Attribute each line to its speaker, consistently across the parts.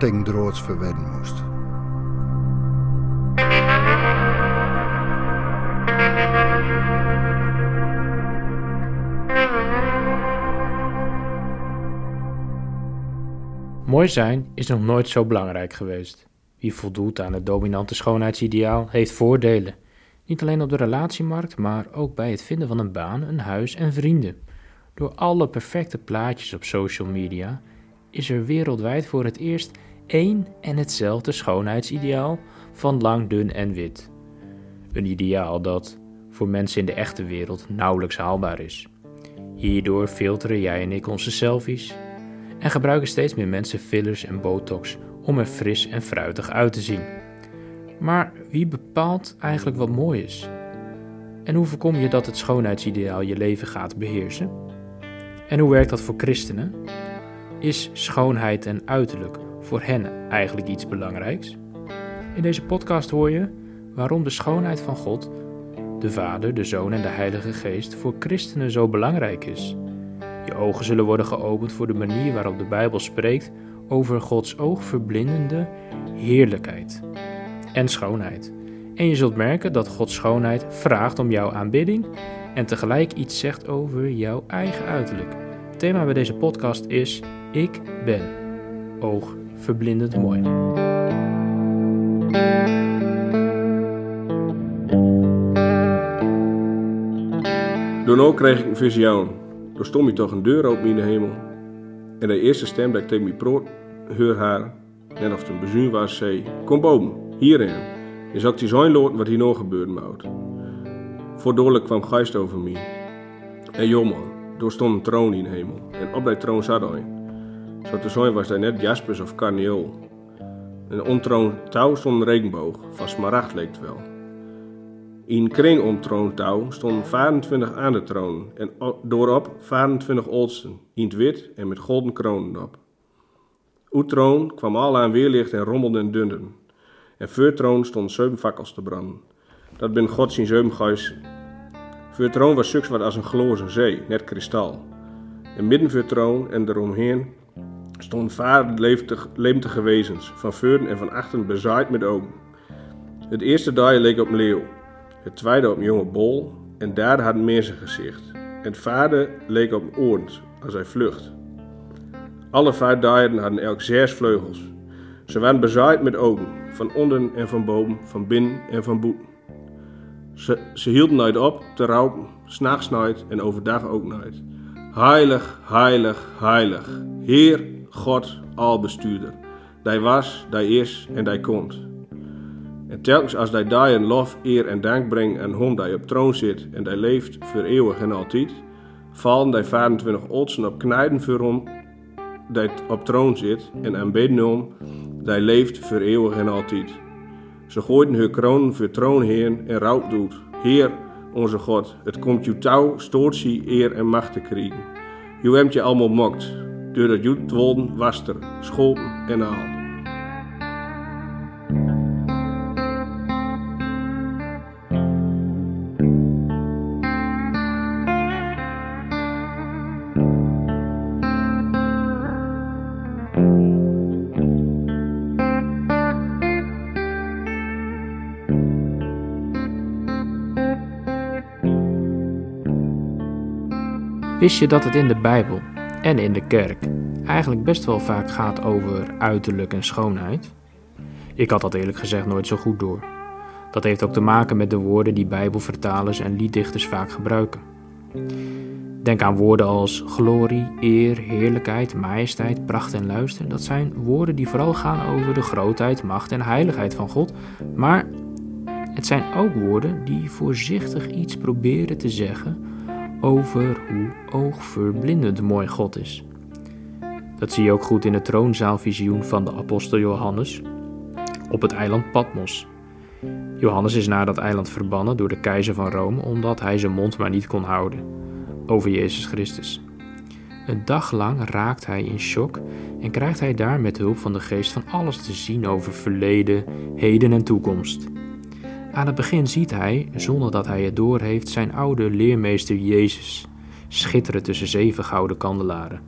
Speaker 1: verwedden moest.
Speaker 2: Mooi zijn is nog nooit zo belangrijk geweest. Wie voldoet aan het dominante schoonheidsideaal heeft voordelen. Niet alleen op de relatiemarkt, maar ook bij het vinden van een baan, een huis en vrienden. Door alle perfecte plaatjes op social media is er wereldwijd voor het eerst één en hetzelfde schoonheidsideaal van lang, dun en wit. Een ideaal dat voor mensen in de echte wereld nauwelijks haalbaar is. Hierdoor filteren jij en ik onze selfies en gebruiken steeds meer mensen fillers en botox om er fris en fruitig uit te zien. Maar wie bepaalt eigenlijk wat mooi is? En hoe voorkom je dat het schoonheidsideaal je leven gaat beheersen? En hoe werkt dat voor christenen? Is schoonheid en uiterlijk voor hen eigenlijk iets belangrijks? In deze podcast hoor je waarom de schoonheid van God, de Vader, de Zoon en de Heilige Geest voor christenen zo belangrijk is. Je ogen zullen worden geopend voor de manier waarop de Bijbel spreekt over Gods oogverblindende heerlijkheid en schoonheid. En je zult merken dat Gods schoonheid vraagt om jouw aanbidding en tegelijk iets zegt over jouw eigen uiterlijk. Het thema bij deze podcast is Ik ben. Oogverblindend mooi.
Speaker 3: Daarna kreeg ik een visioen. Toen stond hij toch een deur open in de hemel. En de eerste stem dat ik tegen mij proot, hoor haar, net of een bezuin was, zei: Kom boven, hierin. Je zag die zijn loten wat hier nog gebeurde moet. Voordelijk kwam geest over mij. En jongen, door stond een troon in de hemel. En op die troon zat hij. Zo te was hij net jaspers of karneol. En om troon touw stond een regenboog, van smaragd leek het wel. In kring om troontouw stonden 24 aan de troon en doorop 24 oudsten, in het wit en met golden kronen op. Uit troon kwam al aan weerlicht en rommelde en dunden. En voor troon stonden zeven fakkels te branden. Dat ben God zijn zeven geis. Voor troon was suks wat als een gloze zee, net kristal. En midden voor troon en eromheen stonden vader leemtige wezens, van voren en van achteren bezaaid met ogen. Het eerste dag leek op een leeuw het tweede op een jonge bol en derde had meer zijn gezicht. En het vader leek op een als hij vlucht. Alle vijf hadden elk zes vleugels. Ze waren bezaaid met ogen, van onder en van boven, van binnen en van boeten. Ze, ze hielden nooit op te rauwen, s'nachts nooit en overdag ook nooit. Heilig, heilig, heilig, Heer God, albestuurder. Die was, die is en die komt. En telkens als hij daar een lof, eer en dank brengt aan hem die op troon zit en die leeft voor eeuwig en altijd, vallen die 25 oudsten op knijden voor hem die op troon zit en aanbidden hem die leeft voor eeuwig en altijd. Ze gooiden hun kronen voor troonheer en rouw doet. Heer, onze God, het komt je touw, stoortsie, eer en macht te krijgen. Je hebt je allemaal mokt, doordat je twolden waster, schopen en al.
Speaker 2: Wist je dat het in de Bijbel en in de kerk eigenlijk best wel vaak gaat over uiterlijk en schoonheid? Ik had dat eerlijk gezegd nooit zo goed door. Dat heeft ook te maken met de woorden die Bijbelvertalers en lieddichters vaak gebruiken. Denk aan woorden als glorie, eer, heerlijkheid, majesteit, pracht en luister. Dat zijn woorden die vooral gaan over de grootheid, macht en heiligheid van God. Maar het zijn ook woorden die voorzichtig iets proberen te zeggen over hoe oogverblindend mooi God is. Dat zie je ook goed in het troonzaalvisioen van de apostel Johannes. op het eiland Patmos. Johannes is naar dat eiland verbannen door de keizer van Rome omdat hij zijn mond maar niet kon houden over Jezus Christus. Een dag lang raakt hij in shock en krijgt hij daar met hulp van de geest van alles te zien over verleden, heden en toekomst. Aan het begin ziet hij, zonder dat hij het doorheeft, zijn oude leermeester Jezus schitteren tussen zeven gouden kandelaren.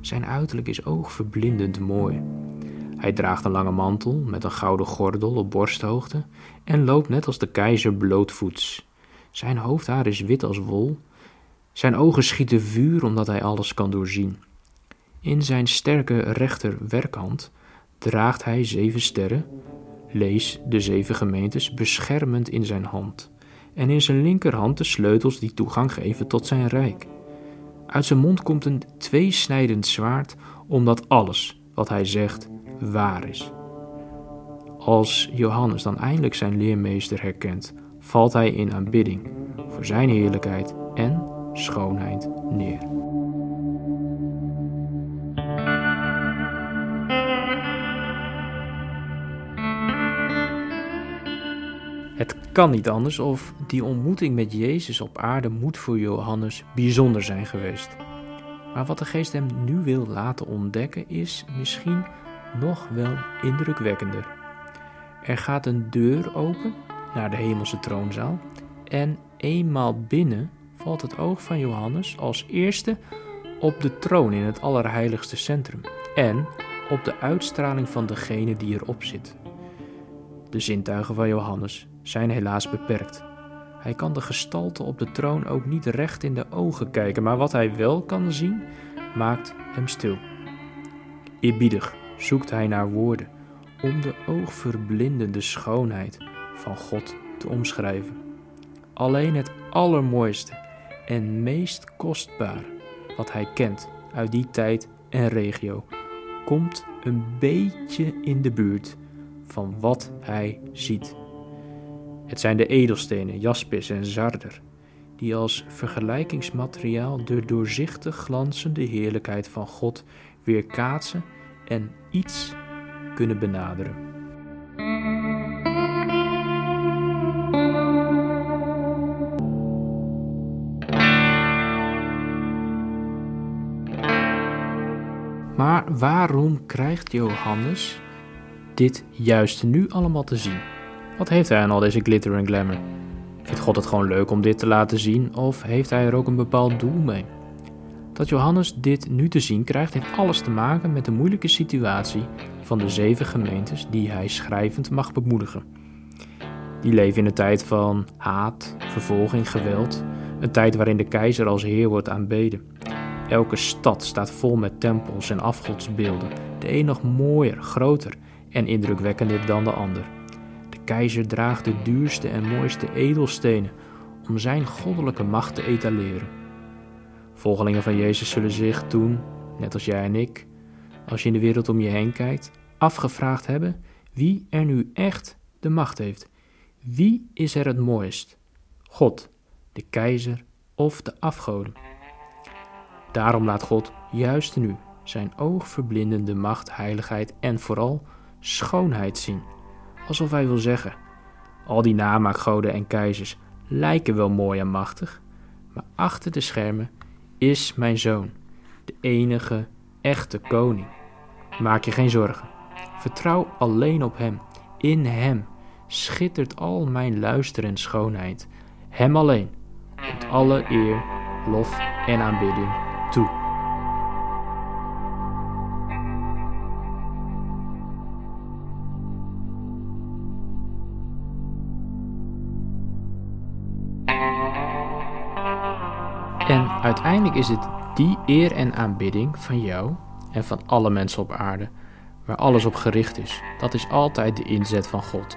Speaker 2: Zijn uiterlijk is oogverblindend mooi. Hij draagt een lange mantel met een gouden gordel op borsthoogte en loopt net als de keizer blootvoets. Zijn hoofdhaar is wit als wol. Zijn ogen schieten vuur omdat hij alles kan doorzien. In zijn sterke rechter werkhand draagt hij zeven sterren, lees de zeven gemeentes beschermend in zijn hand, en in zijn linkerhand de sleutels die toegang geven tot zijn rijk. Uit zijn mond komt een tweesnijdend zwaard, omdat alles wat hij zegt waar is. Als Johannes dan eindelijk zijn leermeester herkent, valt hij in aanbidding voor zijn heerlijkheid en schoonheid neer. Kan niet anders of die ontmoeting met Jezus op aarde moet voor Johannes bijzonder zijn geweest. Maar wat de geest hem nu wil laten ontdekken is misschien nog wel indrukwekkender. Er gaat een deur open naar de hemelse troonzaal en eenmaal binnen valt het oog van Johannes als eerste op de troon in het allerheiligste centrum en op de uitstraling van degene die erop zit. De zintuigen van Johannes zijn helaas beperkt. Hij kan de gestalte op de troon ook niet recht in de ogen kijken, maar wat hij wel kan zien, maakt hem stil. Eerbiedig zoekt hij naar woorden om de oogverblindende schoonheid van God te omschrijven. Alleen het allermooiste en meest kostbaar wat hij kent uit die tijd en regio komt een beetje in de buurt van wat hij ziet. Het zijn de edelstenen jaspis en zarder, die als vergelijkingsmateriaal de doorzichtig glanzende heerlijkheid van God weerkaatsen en iets kunnen benaderen. Maar waarom krijgt Johannes dit juist nu allemaal te zien? Wat heeft hij aan al deze glitter en glamour? Vindt God het gewoon leuk om dit te laten zien of heeft hij er ook een bepaald doel mee? Dat Johannes dit nu te zien krijgt, heeft alles te maken met de moeilijke situatie van de zeven gemeentes die hij schrijvend mag bemoedigen. Die leven in een tijd van haat, vervolging, geweld, een tijd waarin de keizer als heer wordt aanbeden. Elke stad staat vol met tempels en afgodsbeelden, de een nog mooier, groter en indrukwekkender dan de ander. Keizer draagt de duurste en mooiste edelstenen om zijn goddelijke macht te etaleren. Volgelingen van Jezus zullen zich toen, net als jij en ik, als je in de wereld om je heen kijkt, afgevraagd hebben wie er nu echt de macht heeft. Wie is er het mooist? God, de keizer of de afgoden? Daarom laat God juist nu zijn oogverblindende macht, heiligheid en vooral schoonheid zien. Alsof hij wil zeggen: al die namaakgoden en keizers lijken wel mooi en machtig, maar achter de schermen is mijn zoon, de enige echte koning. Maak je geen zorgen. Vertrouw alleen op hem. In hem schittert al mijn luister en schoonheid. Hem alleen komt alle eer, lof en aanbidding En uiteindelijk is het die eer en aanbidding van jou en van alle mensen op aarde, waar alles op gericht is. Dat is altijd de inzet van God.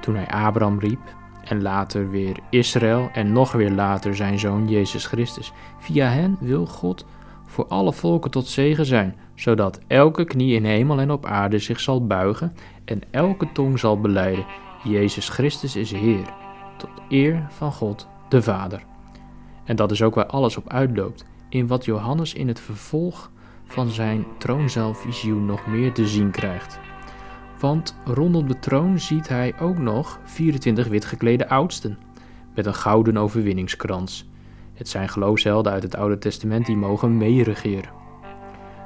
Speaker 2: Toen hij Abraham riep en later weer Israël en nog weer later zijn zoon Jezus Christus. Via hen wil God voor alle volken tot zegen zijn, zodat elke knie in hemel en op aarde zich zal buigen en elke tong zal beleiden: Jezus Christus is Heer, tot eer van God de Vader. En dat is ook waar alles op uitloopt, in wat Johannes in het vervolg van zijn troonzaalvisioen nog meer te zien krijgt. Want rondom de troon ziet hij ook nog 24 wit geklede oudsten met een gouden overwinningskrans. Het zijn geloofshelden uit het Oude Testament die mogen meeregeren.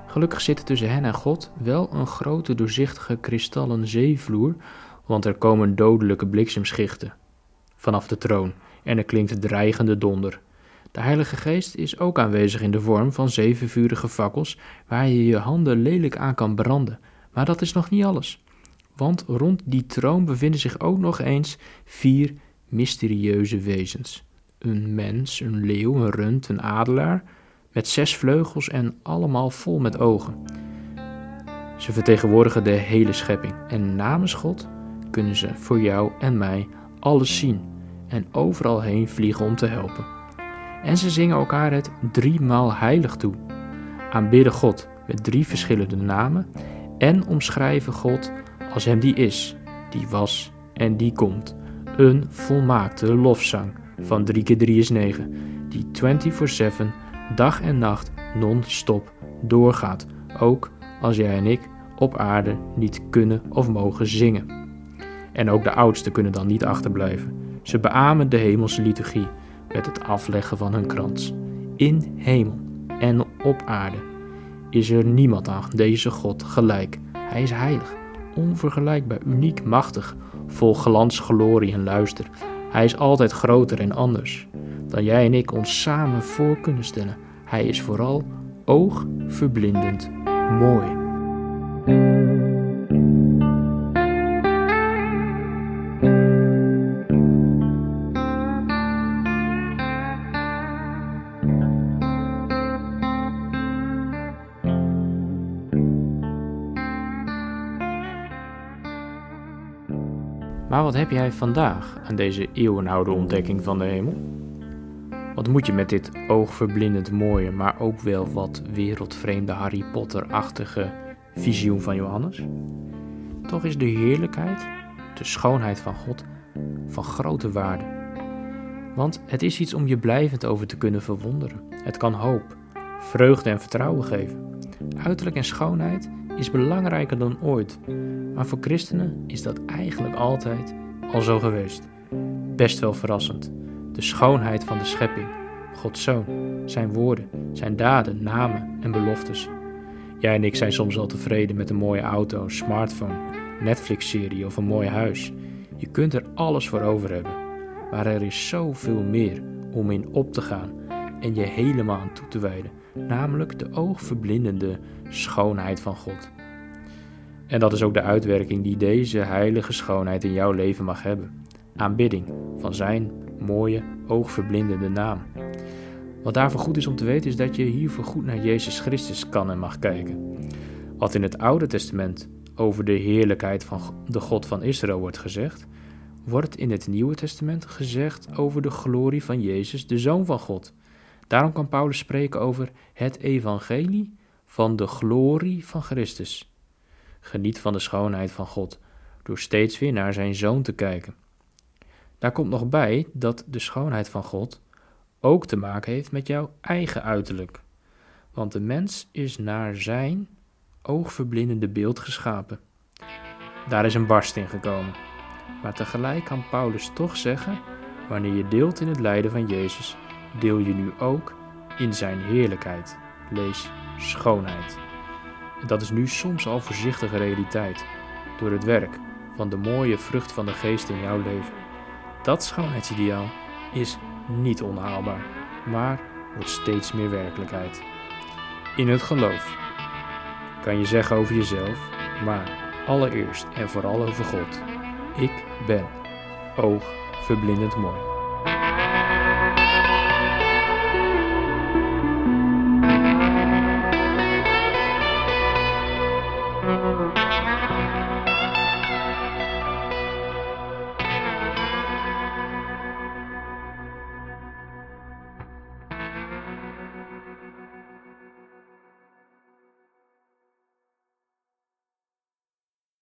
Speaker 2: Gelukkig zit tussen hen en God wel een grote doorzichtige kristallen zeevloer, want er komen dodelijke bliksemschichten vanaf de troon en er klinkt dreigende donder. De Heilige Geest is ook aanwezig in de vorm van zeven vurige fakkels waar je je handen lelijk aan kan branden. Maar dat is nog niet alles. Want rond die troon bevinden zich ook nog eens vier mysterieuze wezens. Een mens, een leeuw, een rund, een adelaar, met zes vleugels en allemaal vol met ogen. Ze vertegenwoordigen de hele schepping en namens God kunnen ze voor jou en mij alles zien en overal heen vliegen om te helpen. En ze zingen elkaar het driemaal heilig toe, aanbidden God met drie verschillende namen en omschrijven God als Hem die is, die was en die komt. Een volmaakte lofzang van 3 keer 3 is 9, die 24/7 dag en nacht non-stop doorgaat, ook als jij en ik op aarde niet kunnen of mogen zingen. En ook de oudsten kunnen dan niet achterblijven. Ze beamen de hemelse liturgie met het afleggen van hun krans. In hemel en op aarde is er niemand aan deze God gelijk. Hij is heilig, onvergelijkbaar, uniek, machtig, vol glans, glorie en luister. Hij is altijd groter en anders dan jij en ik ons samen voor kunnen stellen. Hij is vooral oogverblindend mooi. Maar wat heb jij vandaag aan deze eeuwenoude ontdekking van de hemel? Wat moet je met dit oogverblindend mooie, maar ook wel wat wereldvreemde Harry Potter-achtige visioen van Johannes? Toch is de heerlijkheid, de schoonheid van God, van grote waarde. Want het is iets om je blijvend over te kunnen verwonderen. Het kan hoop, vreugde en vertrouwen geven. Uiterlijk en schoonheid is belangrijker dan ooit. Maar voor christenen is dat eigenlijk altijd al zo geweest. Best wel verrassend. De schoonheid van de schepping, Gods zoon, zijn woorden, zijn daden, namen en beloftes. Jij en ik zijn soms wel tevreden met een mooie auto, smartphone, Netflix-serie of een mooi huis. Je kunt er alles voor over hebben. Maar er is zoveel meer om in op te gaan en je helemaal aan toe te wijden, namelijk de oogverblindende schoonheid van God. En dat is ook de uitwerking die deze heilige schoonheid in jouw leven mag hebben. Aanbidding van Zijn mooie, oogverblindende naam. Wat daarvoor goed is om te weten is dat je hiervoor goed naar Jezus Christus kan en mag kijken. Wat in het Oude Testament over de heerlijkheid van de God van Israël wordt gezegd, wordt in het Nieuwe Testament gezegd over de glorie van Jezus, de Zoon van God. Daarom kan Paulus spreken over het evangelie van de glorie van Christus. Geniet van de schoonheid van God door steeds weer naar zijn zoon te kijken. Daar komt nog bij dat de schoonheid van God ook te maken heeft met jouw eigen uiterlijk. Want de mens is naar zijn oogverblindende beeld geschapen. Daar is een barst in gekomen. Maar tegelijk kan Paulus toch zeggen: wanneer je deelt in het lijden van Jezus, deel je nu ook in zijn heerlijkheid. Lees schoonheid. Dat is nu soms al voorzichtige realiteit door het werk van de mooie vrucht van de geest in jouw leven. Dat schoonheidsideaal is niet onhaalbaar, maar wordt steeds meer werkelijkheid. In het geloof kan je zeggen over jezelf, maar allereerst en vooral over God: Ik ben oogverblindend mooi.